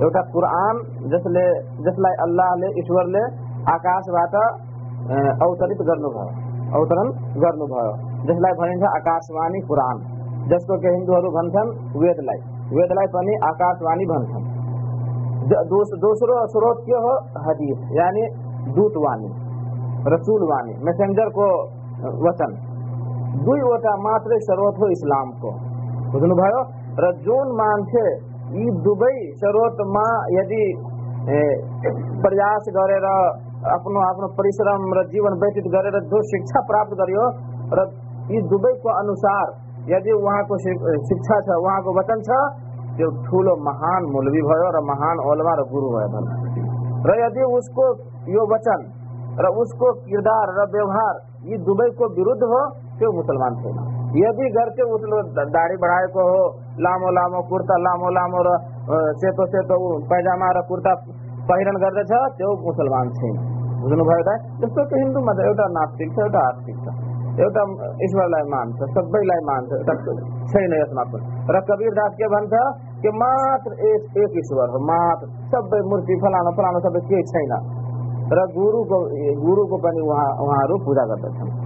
جسلہ آپ اوترتر آکشوانی آکشو دسرو سروت یعنی دودوانی وسن دروت ہو اسلام کو۔ بجن م پرس کرے اپنا آپ پریشر جیون بیا پر انسار ید کو شکشا وطن چولہ مہان مولوی مہان اولما روزی اس کو کردار روہار یہ دبئی کو برو ہو مسلمان تھے यदि घर उसले द- दाढी हो लामो लामो कुर्ता लामो लामो र सेतो सेतो पैजामा र कुर्ता पहिरन गर्दछ त्यो मुसलमान छैन। बुझ्नुभयो त? जस्तो कि हिन्दूमा त एउटा नास्तिक छ एउटा आस्तिक छ। एउटा ईश्वरलाई मान्छ सबैलाई मान्छ छैन यसमा पनि र कबीर दास के भन्छ? कि मात्र एक एक ईश्वर हो मात्र। सबै मूर्ति फलानो फलानो सबै केही छैन। र गुरुको गुरुको पनि उहाँ उहाँहरू पूजा गर्दछन्।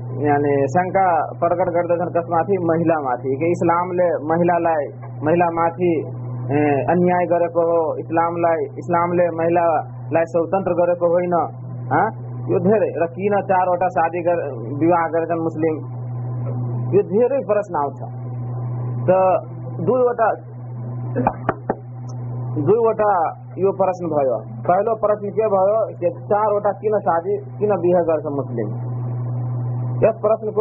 यानि शङ्का प्रकट गर्दछन् कसमाथि महिलामाथि कि इस्लामले महिलालाई महिलामाथि अन्याय गरेको हो इस्लामलाई इस्लामले महिलालाई स्वतन्त्र गरेको होइन? यो धेरै र किन चारवटा शादी गर विवाह गरेछन् मुस्लिम। यो धेरै प्रश्न आउँछ त दुईवटा दुईवटा यो प्रश्न भयो। पहिलो प्रश्न के भयो कि चारवटा किन शादी किन बिहे गर्छ मुस्लिम? ڈاکٹری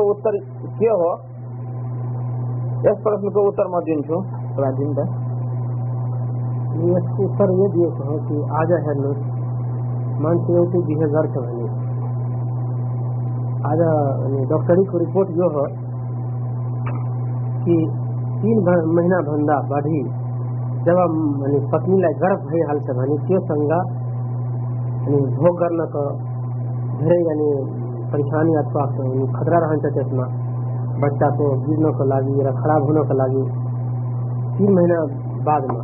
ریپوٹ یہ ہو مہینہ بڑھ جب پتنی گرف بائی حال کی پریشانی اتفاق سے خطرہ رہنا چشمہ بچہ سے گرنے کو لگی یا خراب ہونے کو لگی۔ تین مہینہ بعد میں۔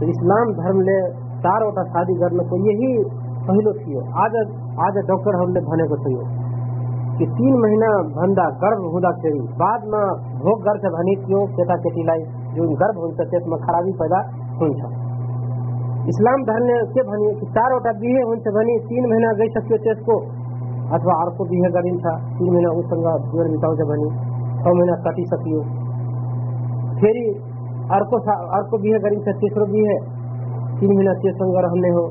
تو اسلام دھرم لے، چار وٹا شادی کرنے کو یہی پہلو تھی۔ آج آج ڈاکٹر ہم نے بھنے کو چاہیے کہ تین مہینہ بھندا گرو ہوا چاہیے۔ بعد میں بھوک گھر سے بھنی کیوں؟ چیتا چیٹی لائی۔ جو گرب ہو سکے میں خرابی پیدا ہوں چھا اسلام دھرم نے کے بھنی، کہ چار وٹا بیے ہوں تین مہینہ گئی سکتے چیز کو۔ اتوا ارک بیہ تین مہینہ متا نو مہینہ کٹی سکیو فری بیگ رہنے ہو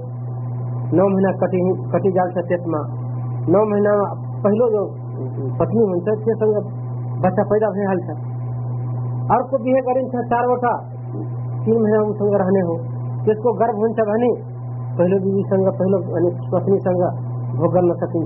نو مہینہ کٹ جا رہا نو مہینہ پہلے جو پتنی ہو سک بچہ پیدا ہوئی حال ارک بی چار گا تین مہینہ ان سنگ رہنے ہونی پہلے بینی سنگ پہلو پتنی سنگ بن سکی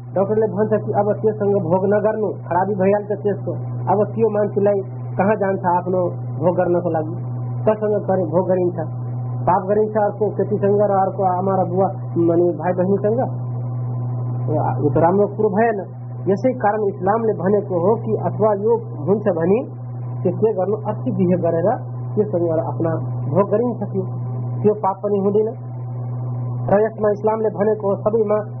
ڈاکٹر خرابی ابھی مس لوگ سر گری بولی بھائی بہن سنگ؟ روسل ہو سب میں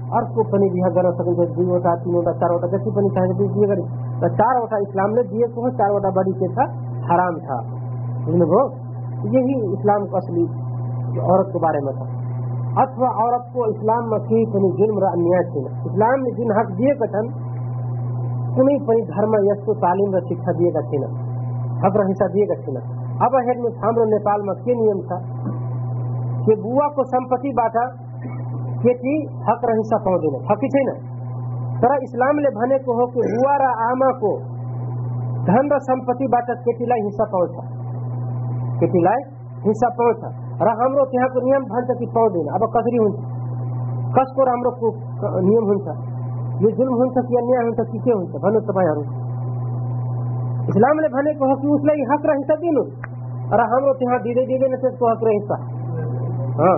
جن ہک درم اس کو تعلیم کو یەکی حەقرە حساب پاودێنێ حەقی چێنە تەرە ئیسلام لێ بەنێکو هۆکو هوارە ئاماکو دھن را سمپتی باٹت کتی لای حصہ پہنچا۔ کتی لای حصہ پہنچا۔ را ہمرو تیہا کو نیم بھنتا کی پاو دینا اب قدری ہنچا کس کو ہمرو کو نیم ہنچا یہ ظلم ہنچا کیا نیا ہنچا کی کیا ہنچا بھنو تبایا ہنچا اسلام نے بھنے کو حقی اس لئی حق را حصہ دینو۔ را ہمرو دیدے دیدے کو حق ہاں۔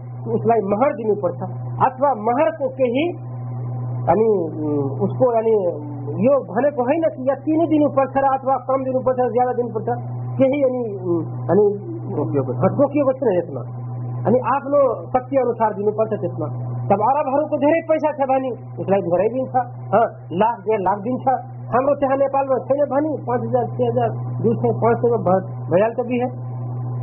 उसलाई महर दिनुपर्छ अथवा महरको केही अनि उसको अनि यो भनेको होइन कि यति नै दिनुपर्छ र अथवा कम दिनुपर्छ ज्यादा दिनुपर्छ केही अनि अनि तोकिएको छैन यसमा अनि आफ्नो शक्ति अनुसार दिनुपर्छ त्यसमा तब अरबहरूको धेरै पैसा छ भने उसलाई धेरै दिन्छ लाख डेढ लाख दिन्छ हाम्रो त्यहाँ नेपालमा छैन भने पाँच हजार छ हजार दुई सय पाँच सयमा भइहाल्छ बिहे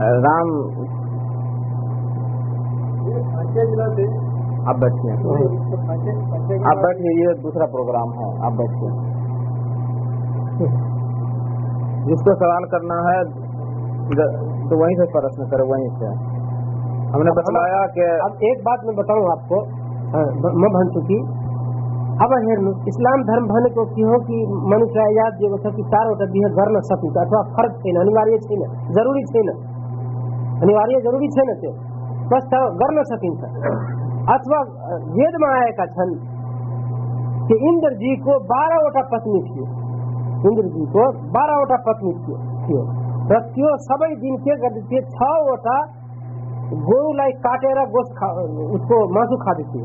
رام آپ بیٹھیے آپ یہ دوسرا پروگرام ہے۔ آپ بیٹھے جس کو سوال کرنا ہے تو وہیں سے پرشن کرے وہیں سے۔ ہم نے بتلایا کہ اب ایک بات میں بتاؤں آپ کو۔ ہاں۔ میں بن چکی۔ اب ہوں درم کو منشیاں پتنی جی کو بارہوٹا پتنی سب دن کے گور اس کو مس خاصی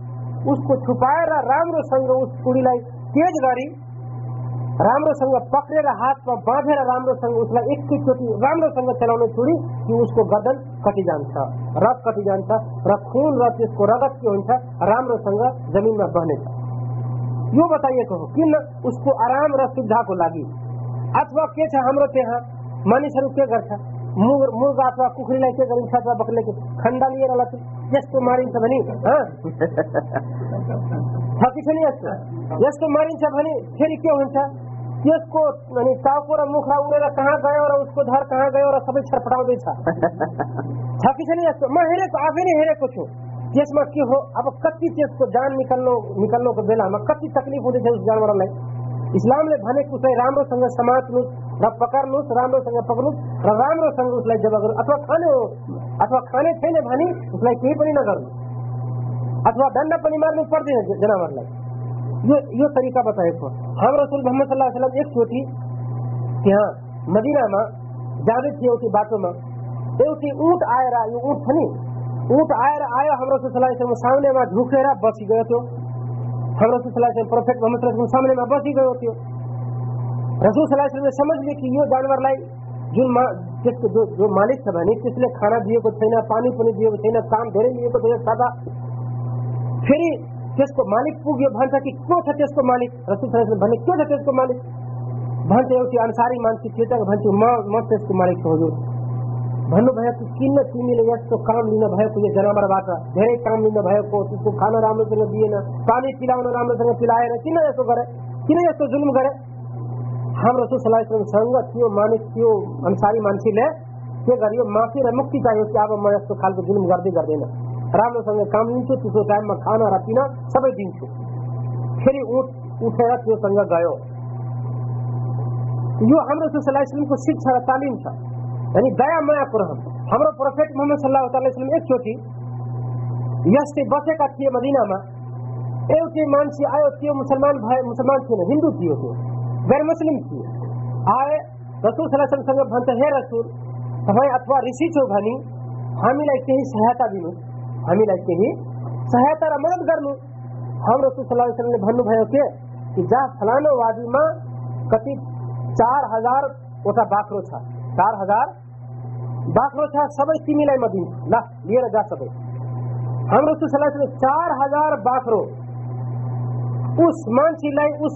उसको छुपाएर राम्रोसँग उस छुरीलाई तेज गरी राम्रोसँग पक्रेर हातमा बाँधेर राम्रोसँग उसलाई एकैचोटि राम्रोसँग चलाउने छुरी कि उसको गर्दन कटि जान्छ रग कटि जान्छ र खुन र त्यसको रगत के हुन्छ राम्रोसँग जमिनमा बहनेछ यो बताइएको हो किन उसको आराम र सुविधाको लागि। अथवा के छ हाम्रो त्यहाँ? मानिसहरू के गर्छ? مخری ٹاپو میرے کہاں گاڑ کہاں گا سب چڑپٹ نکلنے کے بعد تکلیف ہو؟ جانور اس ن پکر سک پکس اتنا کھانے دن جانور بتایا محمد اللہ سلام ایک چوٹی مدرہ میں جی بات آئی آئی سامنے میں ڈکر بس گیا ہم نے بس رسول صلی اللہ علیہ وسلم نے سمجھ لیا کہ یہ جانور لائی جن جس کو جو, جو مالک تھا یعنی نے کس نے کھانا دیے کو تھینا پانی پونی دیے کو تھینا کام دھیرے لیے کو دھیرے سادہ۔ پھر جس کو مالک پوگ یہ بھانتا کہ کیوں تھا جس کو مالک؟ رسول صلی اللہ علیہ وسلم بھانے کیوں تھا جس کو مالک؟ بھانتے ہو کہ انساری مانتی چیتا کہ بھانتے ماں مت اس کو مالک تو حضور۔ بھنو بھائی کو کینا چینی لے تو کام لینا بھائی کو یہ جنامر باتا دھیرے کام لینا بھائی کو اس کو کھانا رام سنگ دیئے نا پانی پلاؤنا رام سنگ پلائے نا کینا ایسو کرے؟ کینا ایسو ظلم کرے؟ ہم رسول صلی اللہ علیہ وسلم سنگت کیو مانے کیو انساری مانسی لے؟ کہ اگر یہ معافی رہ مکتی چاہیے کہ آپ ہمارے تو خال ظلم گردی کر دینا رام سنگ کام نہیں چھو تیسو ٹائم میں کھانا رہ پینا سب دن چھو پھر اونٹ اٹھے گا کیوں سنگا گئے یہ ہم رسول صلی اللہ علیہ وسلم کو سکھ شکشا تعلیم تھا۔ یعنی دیا مایا قرآن ہمارا پروفیٹ محمد صلی اللہ علیہ وسلم ایک چوٹی یس سے بسے کا کیے مدینہ میں۔ اے اوٹی مانسی، آئے اوٹی مسلمان بھائے مسلمان تھے نہیں ہندو کیے تھے غیر مسلم کی آئے رسول صلی اللہ علیہ وسلم بھنتے ہیں رسول ہمیں اتوا رشی چو بھنی ہمیں لگتے ہی سہایتا دینو۔ ہمیں لگتے ہی سہایتا را مدد کرنو۔ ہم رسول صلی اللہ علیہ وسلم نے بھنو بھیو کے کہ جا فلانو وادی ماں کتی چار ہزار اوٹا باکرو چھا چار ہزار باکرو چھا سب تیمی لائی مدین لا لیے جا سب ہم رسول صلی اللہ علیہ وسلم چار ہزار باکرو اس مانچی لائی، اس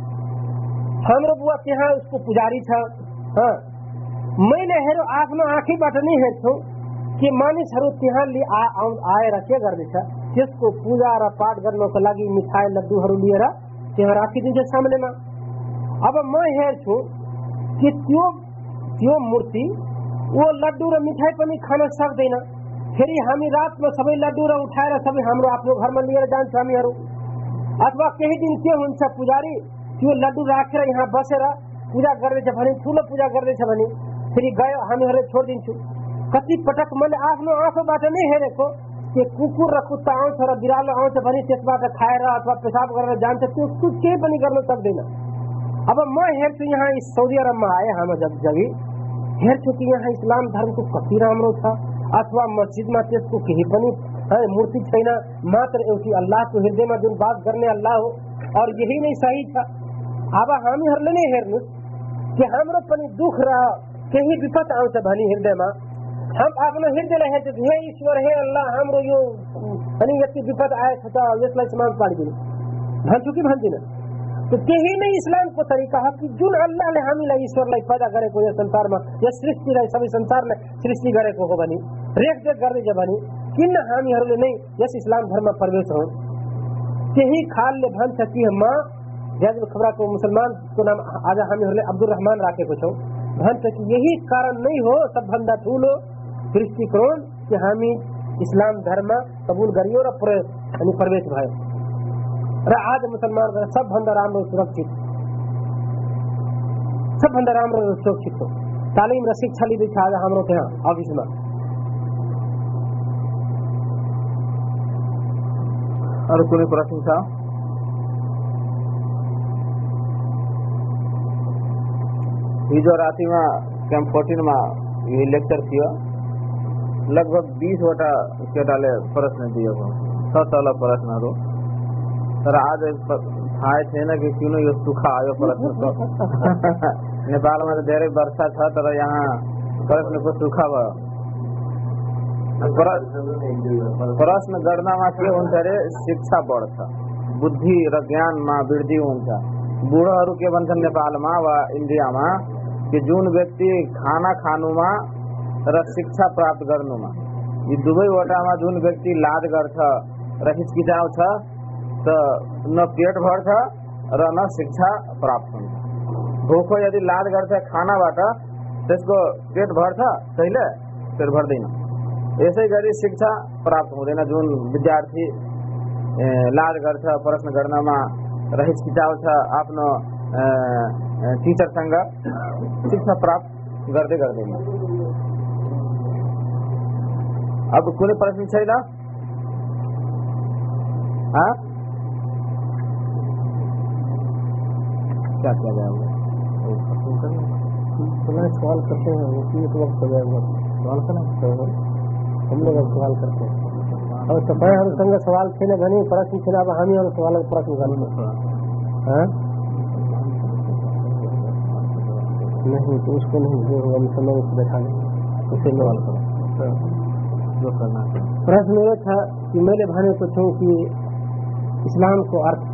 हाम्रो बुवा त्यहाँ उसको पुजारी छ। मैले हेरो आफ्नो आँखीबाट नै हेर्छु कि मानिसहरू त्यहाँ आएर के गर्दैछ त्यसको पूजा र पाठ गर्नको लागि मिठाई लड्डुहरू लिएर त्यहाँ राखिदिन्छ सामनेमा अब म हेर्छु कि त्यो त्यो मूर्ति वो लड्डु र मिठाई पनि खान सक्दैन फेरि हामी रातमा सबै लड्डु र उठाएर सबै हाम्रो आफ्नो घरमा लिएर जान्छ हामीहरू अथवा केही दिन के हुन्छ पुजारी لڈ بس پوجا کردا کردی پٹک مجھے آسوٹ نہیں ہر کو کتا آؤں پیساب کر جانچ اب مچ یہ سعودی عرب میں آئے جب ہوں اسلام درم کو مسجد میں مورتی اللہ کو ہردی میں یہی نہیں سہی جن اللہ پیدا کر سر ریک ریک کرم دم میں جزم خبرہ کو مسلمان کو نام آجا ہم عبد الرحمان راکے کو چھو۔ بھن تک یہی کارن نہیں ہو، سب بھندا ٹھولو درستی کرون کہ ہمیں اسلام دھرما قبول گریو را پورے یعنی پرویش سرک र سب मुसलमान رام رو سرک सुरक्षित सबभन्दा राम्रो सुरक्षित हो तालिम र शिक्षा लिँदैछ आज हाम्रो त्यहाँ अफिसमा اور کونے प्रश्न छ ہاتی لگ بن پر جان برپیا میں۔ جن ویک شاید پراپت کرنا میں یہ دبئی وٹا میں جن ویک لاد گرس کچاؤ تو نہ پیٹ برس راپت ہود گرد کھانا بات کو پیٹ برس کئی پیٹ بھر اسی شکشا پراپت ہوتے جن بدار لاد گر پرشن کرناس کچاؤ اپنا تیسر سنگا سکس پراپت گردے گردے میں اب کون پرشن چاہیے ہاں کیا کیا جائے سوال کرتے ہیں وہ ایک وقت سجائے جائے سوال کرنا ہم لوگ اب سوال کرتے ہیں اور سفر ہم سنگ سوال تھے نا گھنی پرشن تھے اب ہم ہی ہم سوال پرشن گھنی ہاں نہیں تو اس کو نہیں جو ہوگا مسلمان اس کو بیٹھا نہیں اسے لوال کرو۔ پرشن یہ تھا کہ میرے بھائی کو تھے کہ اسلام کو ارتھ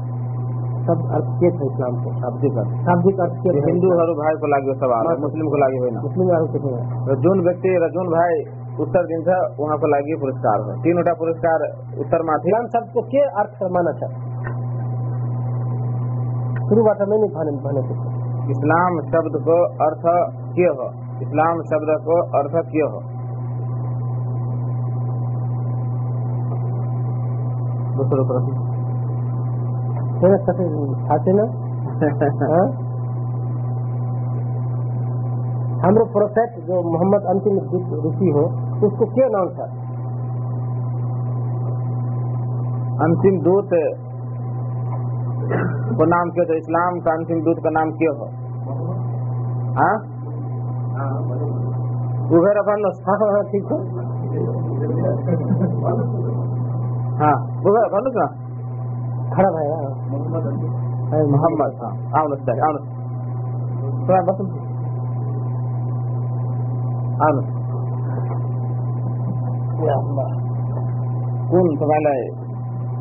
سب ارتھ کیا تھا اسلام کو۔ شابدک ارتھ شابدک ارتھ کیا ہندو ہر بھائی کو لاگے سب مسلم کو لاگے ہوئے نا۔ مسلم والوں رجون ویکتی رجون بھائی اتر دن ઉત્તર દિન છે વહાં પર લાગી પુરસ્કાર છે તીન ઉટા પુરસ્કાર ઉત્તર માંથી નામ શબ્દ को के अर्थ شروع بات શરૂઆત نہیں નહીં ભાને ભાને اسلام شبد کو ارتھ کیا ہو۔ اسلام شبد کو ارتھ کیا ہو۔ ہاں۔ ہمرو پروفیٹ جو محمد انتم رشی ہو اس کو کیا نام تھا؟ انتم دوت को नाम क्यों तो इस्लाम का अंतिम दूत का नाम क्यों हो हाँ उधर अपन ठीक हो हाँ उधर अपन ना खड़ा भाई मोहम्मद हाँ आउन आउन थोड़ा बस आउन कुल तपाईँलाई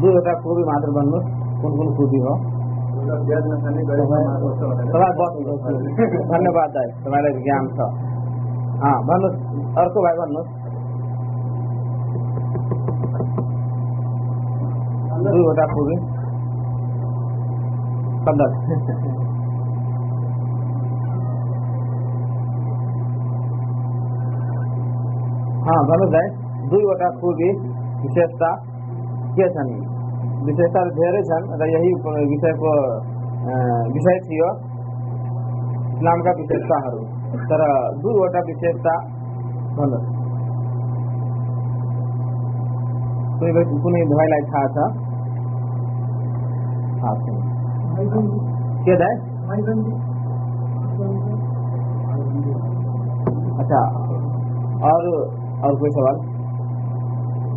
दुईवटा खुबी मात्र भन्नुहोस् कुन कुन खुबी हो? तपाईँ बस्नु धन्यवाद दाई तपाईँलाई ज्ञान छ भन्नुहोस् अर्को भाइ भन्नुहोस् दुईवटा खुबी पन्ध्र हाँ دِوشتا یہی نام کا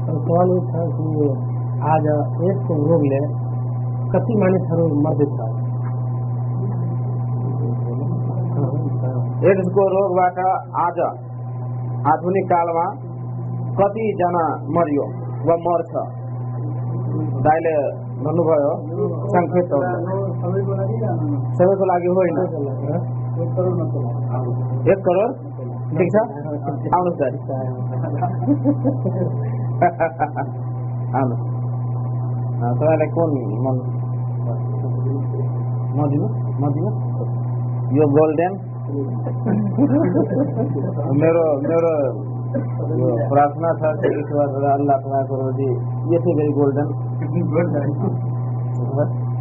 यो छ कि आज एड्सको रोगले कति मानिसहरू मर्दैछ एड्सको रोगबाट आज आधुनिक कालमा कतिजना मरियो वा मर्छ दाइले भन्नुभयो सङ्केत सबैको लागि होइन एक करोड मात्र एक करोड? ठिक छ? आउनुहोस् दाइ Άλλο. Α, τώρα λεκώνει μόνο. Μόντινο, μόντινο. Your golden. میرو میرو پرارتھنا تھا کہ اس بار اللہ تعالیٰ کرو جی یہ تھی میری گولڈن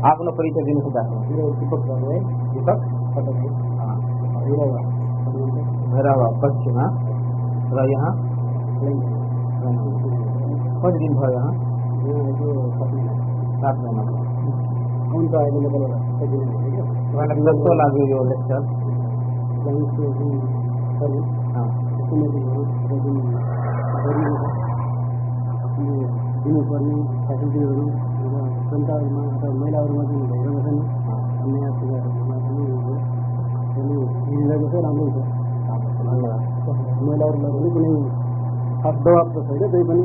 آپ نے پریچے دینے سے داخل بھیرا ہوا پچھنا یہاں खोजदिन भयो सात महिनामा हुन्छ तपाईँलाई कस्तो लाग्यो यो लेक्चर दिनुपर्ने फ्यासिलिटीहरू र जनताहरूमा अथवा महिलाहरूमा पनि भइरहेको छन् नयाँ सुझावहरूमा पनि हेरिरहेको छ राम्रो हुन्छ महिलाहरूलाई पनि कुनै दबाब त छैन त्यही पनि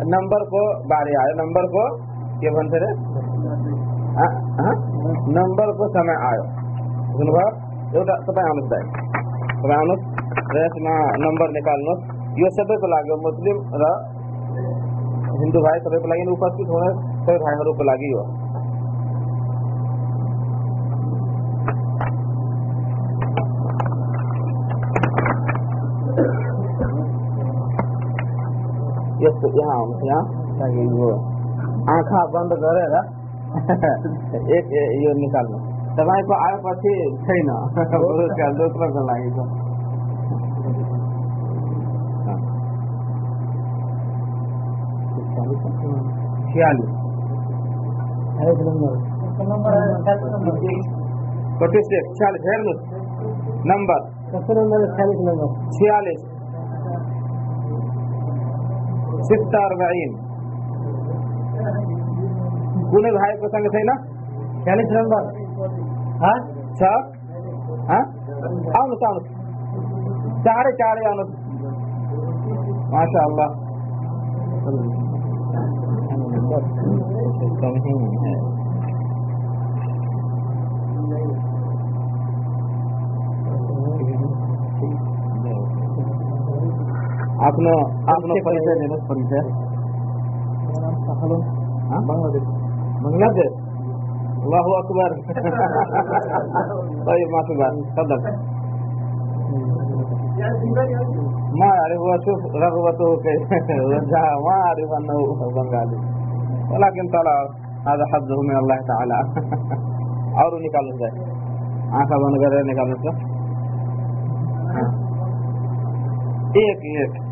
नंबर को बारे आयो। नंबर को भन्छ रे। हाँ? हाँ? नंबर को समय आयो। सुन्नुभयो एउटा तपाईँ आउनुहोस् दाइ तपाईँ आउनुहोस् र यसमा नम्बर निकाल्नुहोस् यो सबैको लागि मुस्लिम र हिन्दू भाइ सबैको लागि उपस्थित हुने सबै भाइहरूको लागि हो। यस्तो यहाँ आउनुहोस् यहाँ ताकि यो आँखा बन्द गरेर एक यो निकाल्नु तपाईँको आएपछि छैन दोस्रोको लागि छियालिस कति छियालिस हेर्नुहोस् नम्बर कसरी छियालिस नम्बर छियालिस ستة أربعين كل भाई को संग थे ना चालीस नंबर हाँ छक हाँ आउनु त आउनु चाँडै चाँडै आउनु माशा अल्लाह आफ्नो आफ्नो परिचय दिनुहोस् परिचय. बङ्गलादेश बङ्गलादेश अल्लाहु अकबर। طيب ما تفضل ما أعرف وأشوف رغبته كيف ما أعرف أنه بنغالي ولكن طلع هذا حظه من الله تعالى और निकाल्नु छ आँखा बन्द गरेर निकाल्नु छ एक एक।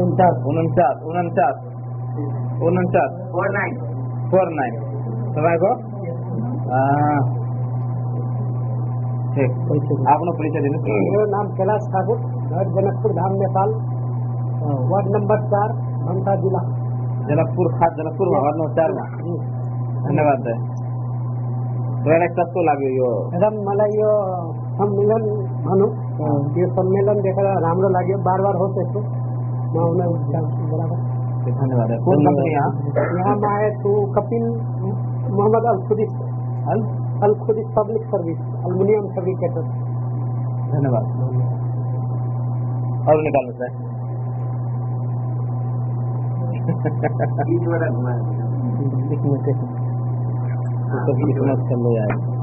उनचास उनचास उनचास उनचास फोर नाइन फोर नाइन तपाईँको आफ्नो परिचय दिनु मेरो नाम कैलाश ठाकुर घर जनकपुर धाम नेपाल वार्ड नम्बर चार ममता जिल्ला जनकपुर खास जनकपुरमा वार्ड नम्बर चारमा धन्यवाद तपाईँलाई कसको लाग्यो यो मलाई यो محمد الخیفیف پبلک سروس الم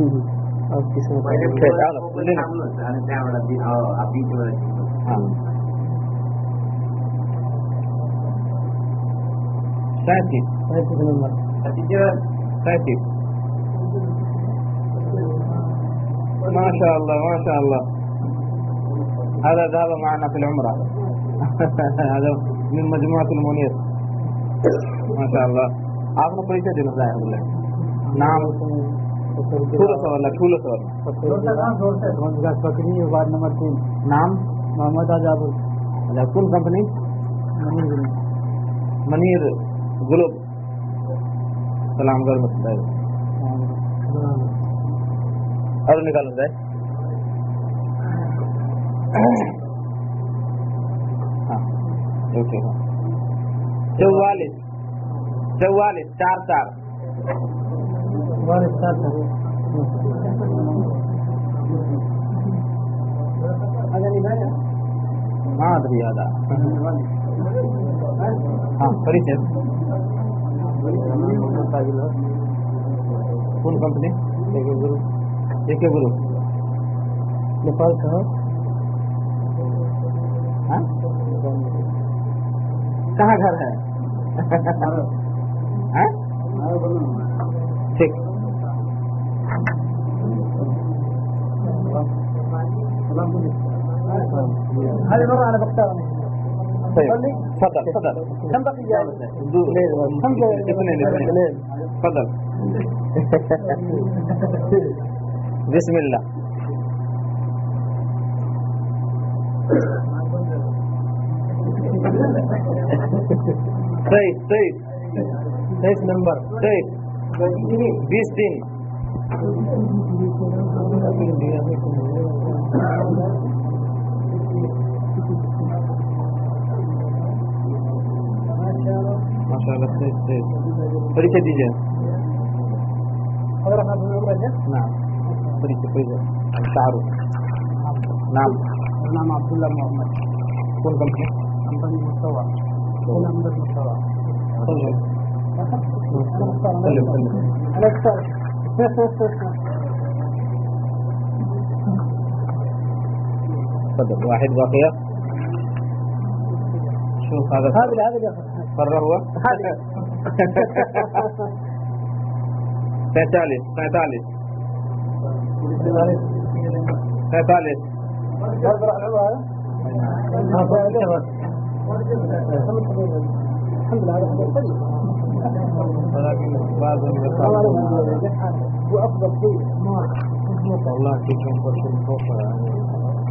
سر ما شاء الله ما شاء الله. هذا ذهب معنا في العمرة. هذا من مجموعة المنير. ما شاء الله. आपने परिचय देना الله. نعم. وارڈ نمبر تین نام؟ Mohammad Azad. Company? Munir Globe. Salamgarh اور چوالیس چوالیس چار چار۔ اور اس کا ہاں کمپنی کہاں گھر ہے۔ ٹھیک هذه مرة أنا بختار. طيب، تفضل تفضل. بسم الله. طيب طيب. طيب. نمبر طيب بيستين ماشاءالله خير خير. فريق خديجة يعني. نعم. فريق خديجة التعرف نعم. نعم عبد الله محمد. كون كم كم كم مستوى. كون عمر مستوى سلم سلم سلم صدق واحد بقي. شوف هذا. هذا هذا قرر هو. هذا ثالث سيتالي سيتالي الحمد لله ولكن لازم وافضل شيء والله فيكم فرصه متوفره يعني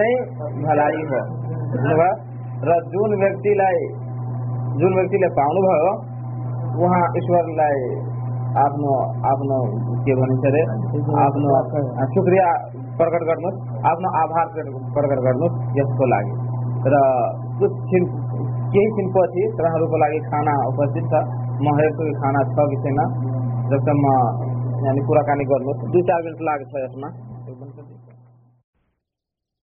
नै भलाइ हो। बुझ्नुभयो र जुन व्यक्तिलाई जुन व्यक्तिले पाउनुभयो उहाँ ईश्वरलाई आफ्नो आफ्नो के भनिन्छ अरे आफ्नो शुक्रिया। प्रकट गर्नुहोस् आफ्नो आभार प्रकट गर्नुहोस् यसको लागि। र कुछ छिन केही छिनपछि तपाईँहरूको लागि खाना उपस्थित छ म हेर्छु कि खाना छ कि छैन जबसम्म यानि कुराकानी गर्नुहोस् दुई चार मिनट लाग्छ यसमा